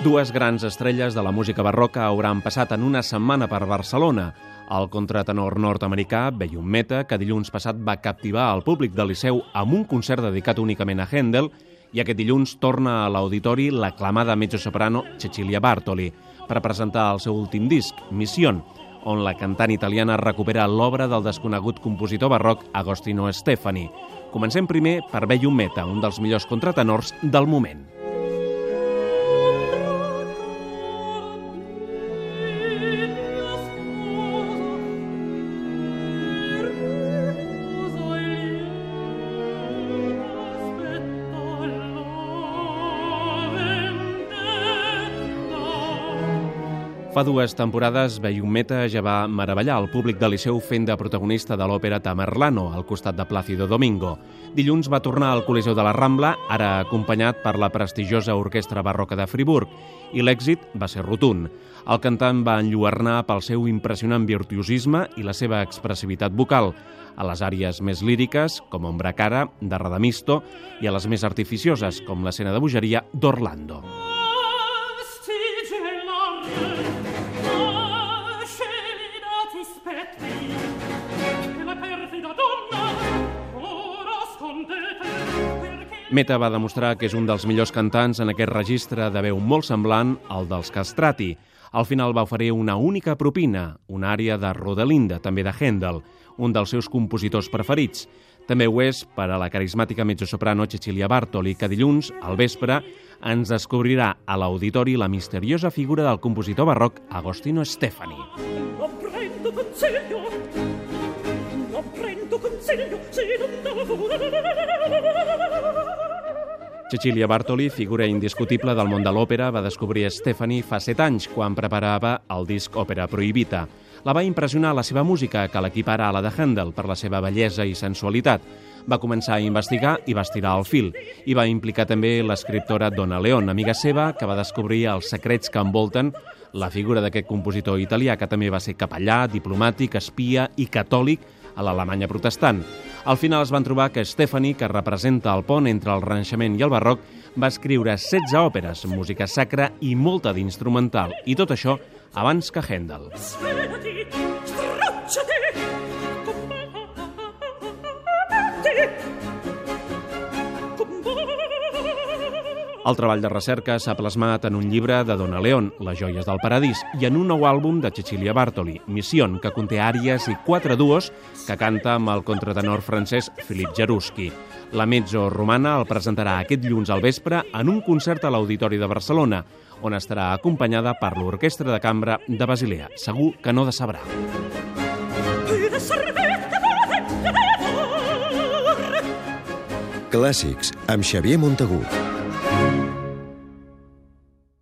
Dues grans estrelles de la música barroca hauran passat en una setmana per Barcelona. El contratenor nord-americà Beyum Meta, que dilluns passat va captivar el públic del Liceu amb un concert dedicat únicament a Händel, i aquest dilluns torna a l'auditori l'aclamada mezzosoprano Cecilia Bartoli per presentar el seu últim disc, Mission, on la cantant italiana recupera l'obra del desconegut compositor barroc Agostino Stefani. Comencem primer per Beyum Meta, un dels millors contratenors del moment. Fa dues temporades, Beyum Meta ja va meravellar el públic del Liceu fent de protagonista de l'òpera Tamerlano, al costat de Plácido Domingo. Dilluns va tornar al Coliseu de la Rambla, ara acompanyat per la prestigiosa Orquestra Barroca de Friburg, i l'èxit va ser rotund. El cantant va enlluernar pel seu impressionant virtuosisme i la seva expressivitat vocal, a les àrees més líriques, com Ombra Cara, de Radamisto, i a les més artificioses, com l'escena de bogeria d'Orlando. Meta va demostrar que és un dels millors cantants en aquest registre de veu molt semblant al dels Castrati. Al final va oferir una única propina, una àrea de Rodelinda, també de Händel, un dels seus compositors preferits. També ho és per a la carismàtica mezzosoprano Cecilia Bartoli, que dilluns, al vespre, ens descobrirà a l'auditori la misteriosa figura del compositor barroc Agostino Stefani. Non prendo consiglio, non prendo consiglio, se non Cecilia Bartoli, figura indiscutible del món de l'òpera, va descobrir Stefani fa set anys, quan preparava el disc Òpera Prohibita. La va impressionar la seva música, que l'equipara a la de Handel per la seva bellesa i sensualitat. Va començar a investigar i va estirar el fil. I va implicar també l'escriptora Donna Leon, amiga seva, que va descobrir els secrets que envolten la figura d'aquest compositor italià, que també va ser capellà, diplomàtic, espia i catòlic a l'Alemanya protestant. Al final es van trobar que Stefani, que representa el pont entre el Renaixement i el Barroc, va escriure 16 òperes, música sacra i molta d'instrumental, i tot això abans que Händel. Svelati, El treball de recerca s'ha plasmat en un llibre de Donna León, Les joies del paradís, i en un nou àlbum de Cecilia Bartoli, Mission, que conté àries i quatre duos que canta amb el contratenor francès Philippe Jaruski. La mezzo romana el presentarà aquest dilluns al vespre en un concert a l'Auditori de Barcelona, on estarà acompanyada per l'Orquestra de Cambra de Basilea. Segur que no decebrà. Clàssics, amb Xavier Montagut.